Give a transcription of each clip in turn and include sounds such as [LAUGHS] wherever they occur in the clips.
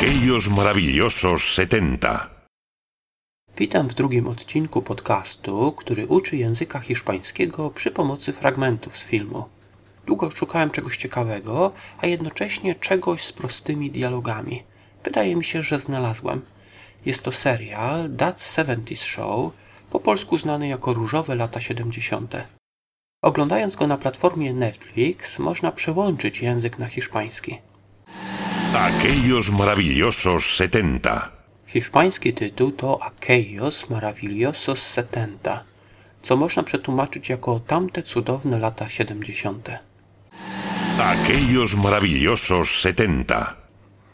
Aquellos maravillosos 70. Witam w drugim odcinku podcastu, który uczy języka hiszpańskiego przy pomocy fragmentów z filmu. Długo szukałem czegoś ciekawego, a jednocześnie czegoś z prostymi dialogami. Wydaje mi się, że znalazłem. Jest to serial That's 70's Show, po polsku znany jako Różowe lata 70. Oglądając go na platformie Netflix, można przełączyć język na hiszpański. Aquellos maravillosos 70. Hiszpański tytuł to Aquellos Maravillosos 70, co można przetłumaczyć jako tamte cudowne lata 70. Aquellos maravillosos 70.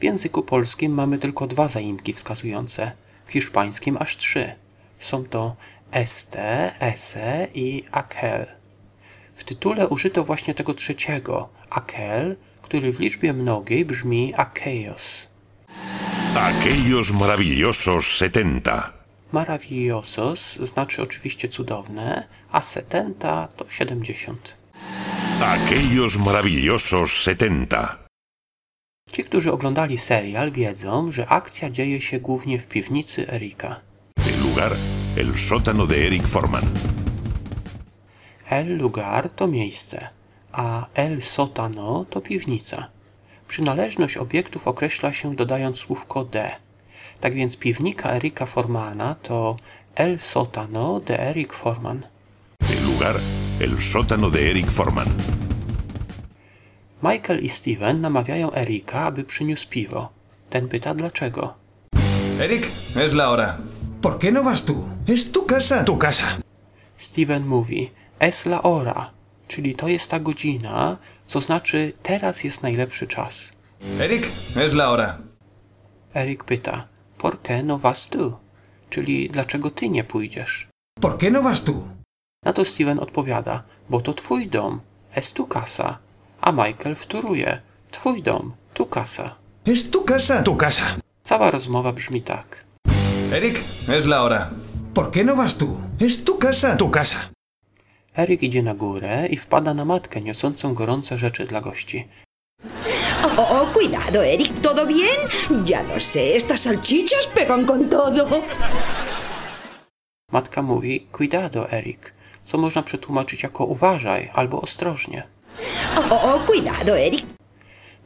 W języku polskim mamy tylko dwa zaimki wskazujące, w hiszpańskim aż trzy. Są to este, ese i aquel. W tytule użyto właśnie tego trzeciego, aquel, który w liczbie mnogiej brzmi aquellos. Aquellos maravillosos 70. Maravillosos znaczy oczywiście cudowne, a setenta to 70. Aquellos maravillosos 70. Ci, którzy oglądali serial, wiedzą, że akcja dzieje się głównie w piwnicy Erika. El lugar, el sótano de Eric Forman. El lugar to miejsce, a el sótano to piwnica. Przynależność obiektów określa się dodając słówko de. Tak więc piwnika Erika Formana to el sótano de Eric Forman. El lugar, el sótano de Eric Forman. Michael i Steven namawiają Erika, aby przyniósł piwo. Ten pyta dlaczego. Eric, es la hora. ¿Por qué no vas tú? Es tu casa. Tu casa. Steven mówi es la hora, czyli to jest ta godzina, co znaczy teraz jest najlepszy czas. Eric, es la hora. Erik pyta por qué no vas tú, czyli dlaczego ty nie pójdziesz. ¿Por qué no vas tú? Na to Steven odpowiada, bo to twój dom, es tu casa. A Michael wtóruje, twój dom, tu casa. Es tu casa. Tu casa. Cała rozmowa brzmi tak. Eric, es la hora. ¿Por qué no vas tú? Es tu casa. Tu casa. Erik idzie na górę i wpada na matkę niosącą gorące rzeczy dla gości. Oh, oh, oh, cuidado, Eric, ¿todo bien? Ya lo sé, estas salchichas pegan con todo. Matka mówi cuidado, Erik, co można przetłumaczyć jako uważaj albo ostrożnie. Oh, cuidado, Eric,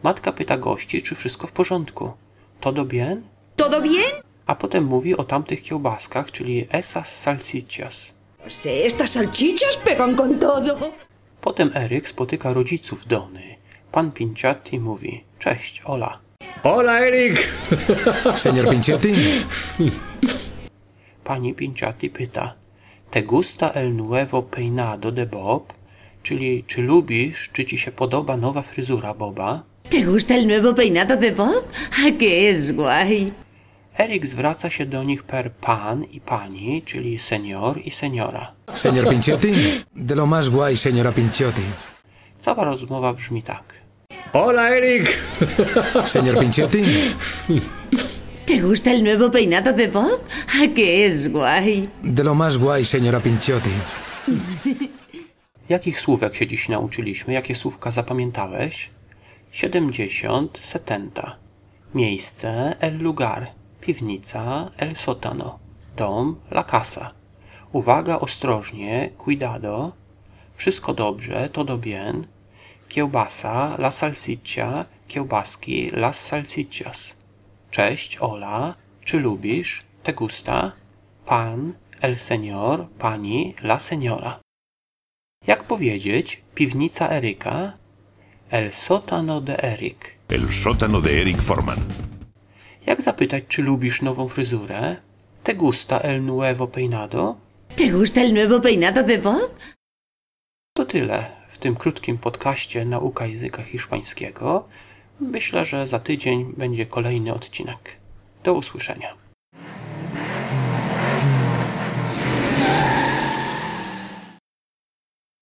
Matka pyta gości, czy wszystko w porządku. Todo bien? ¿todo bien? A potem mówi o tamtych kiełbaskach, czyli esas salsichas. No sé, estas salchichas pegan con todo. Potem Eryk spotyka rodziców Dony. Pan Pinciatti mówi, cześć, Ola. Hola, Eric. Señor Pinciotti, [LAUGHS] Pani Pinciatti pyta, te gusta el nuevo peinado de Bob? Czyli czy lubisz, czy ci się podoba nowa fryzura Boba? ¿Te gusta el nuevo peinado de Bob? ¡Ah, que es guay! Eryk zwraca się do nich per pan i pani, czyli senior i seniora. señor Pinciotti, de lo más guay, señora Pinciotti. Cała rozmowa brzmi tak. Hola, Eric. Señor Pinciotti, ¿Te gusta el nuevo peinado de Bob? ¡Ah, que es guay! de lo más guay, señora Pinciotti. Jakich słówek się dziś nauczyliśmy? Jakie słówka zapamiętałeś? 70, setenta. Miejsce, el lugar. Piwnica, el sótano. Dom, la casa. Uwaga, ostrożnie, cuidado. Wszystko dobrze, todo bien. Kiełbasa, la salsiccia. Kiełbaski, las salsichas. Cześć, Ola. Czy lubisz? Te gusta? Pan, el señor, pani, la señora. Jak powiedzieć piwnica Eryka? El sótano de Erik. El sótano de Eric Forman. Jak zapytać, czy lubisz nową fryzurę? Te gusta el nuevo peinado? ¿Te gusta el nuevo peinado de Bob? To tyle w tym krótkim podcaście Nauka Języka Hiszpańskiego. Myślę, że za tydzień będzie kolejny odcinek. Do usłyszenia.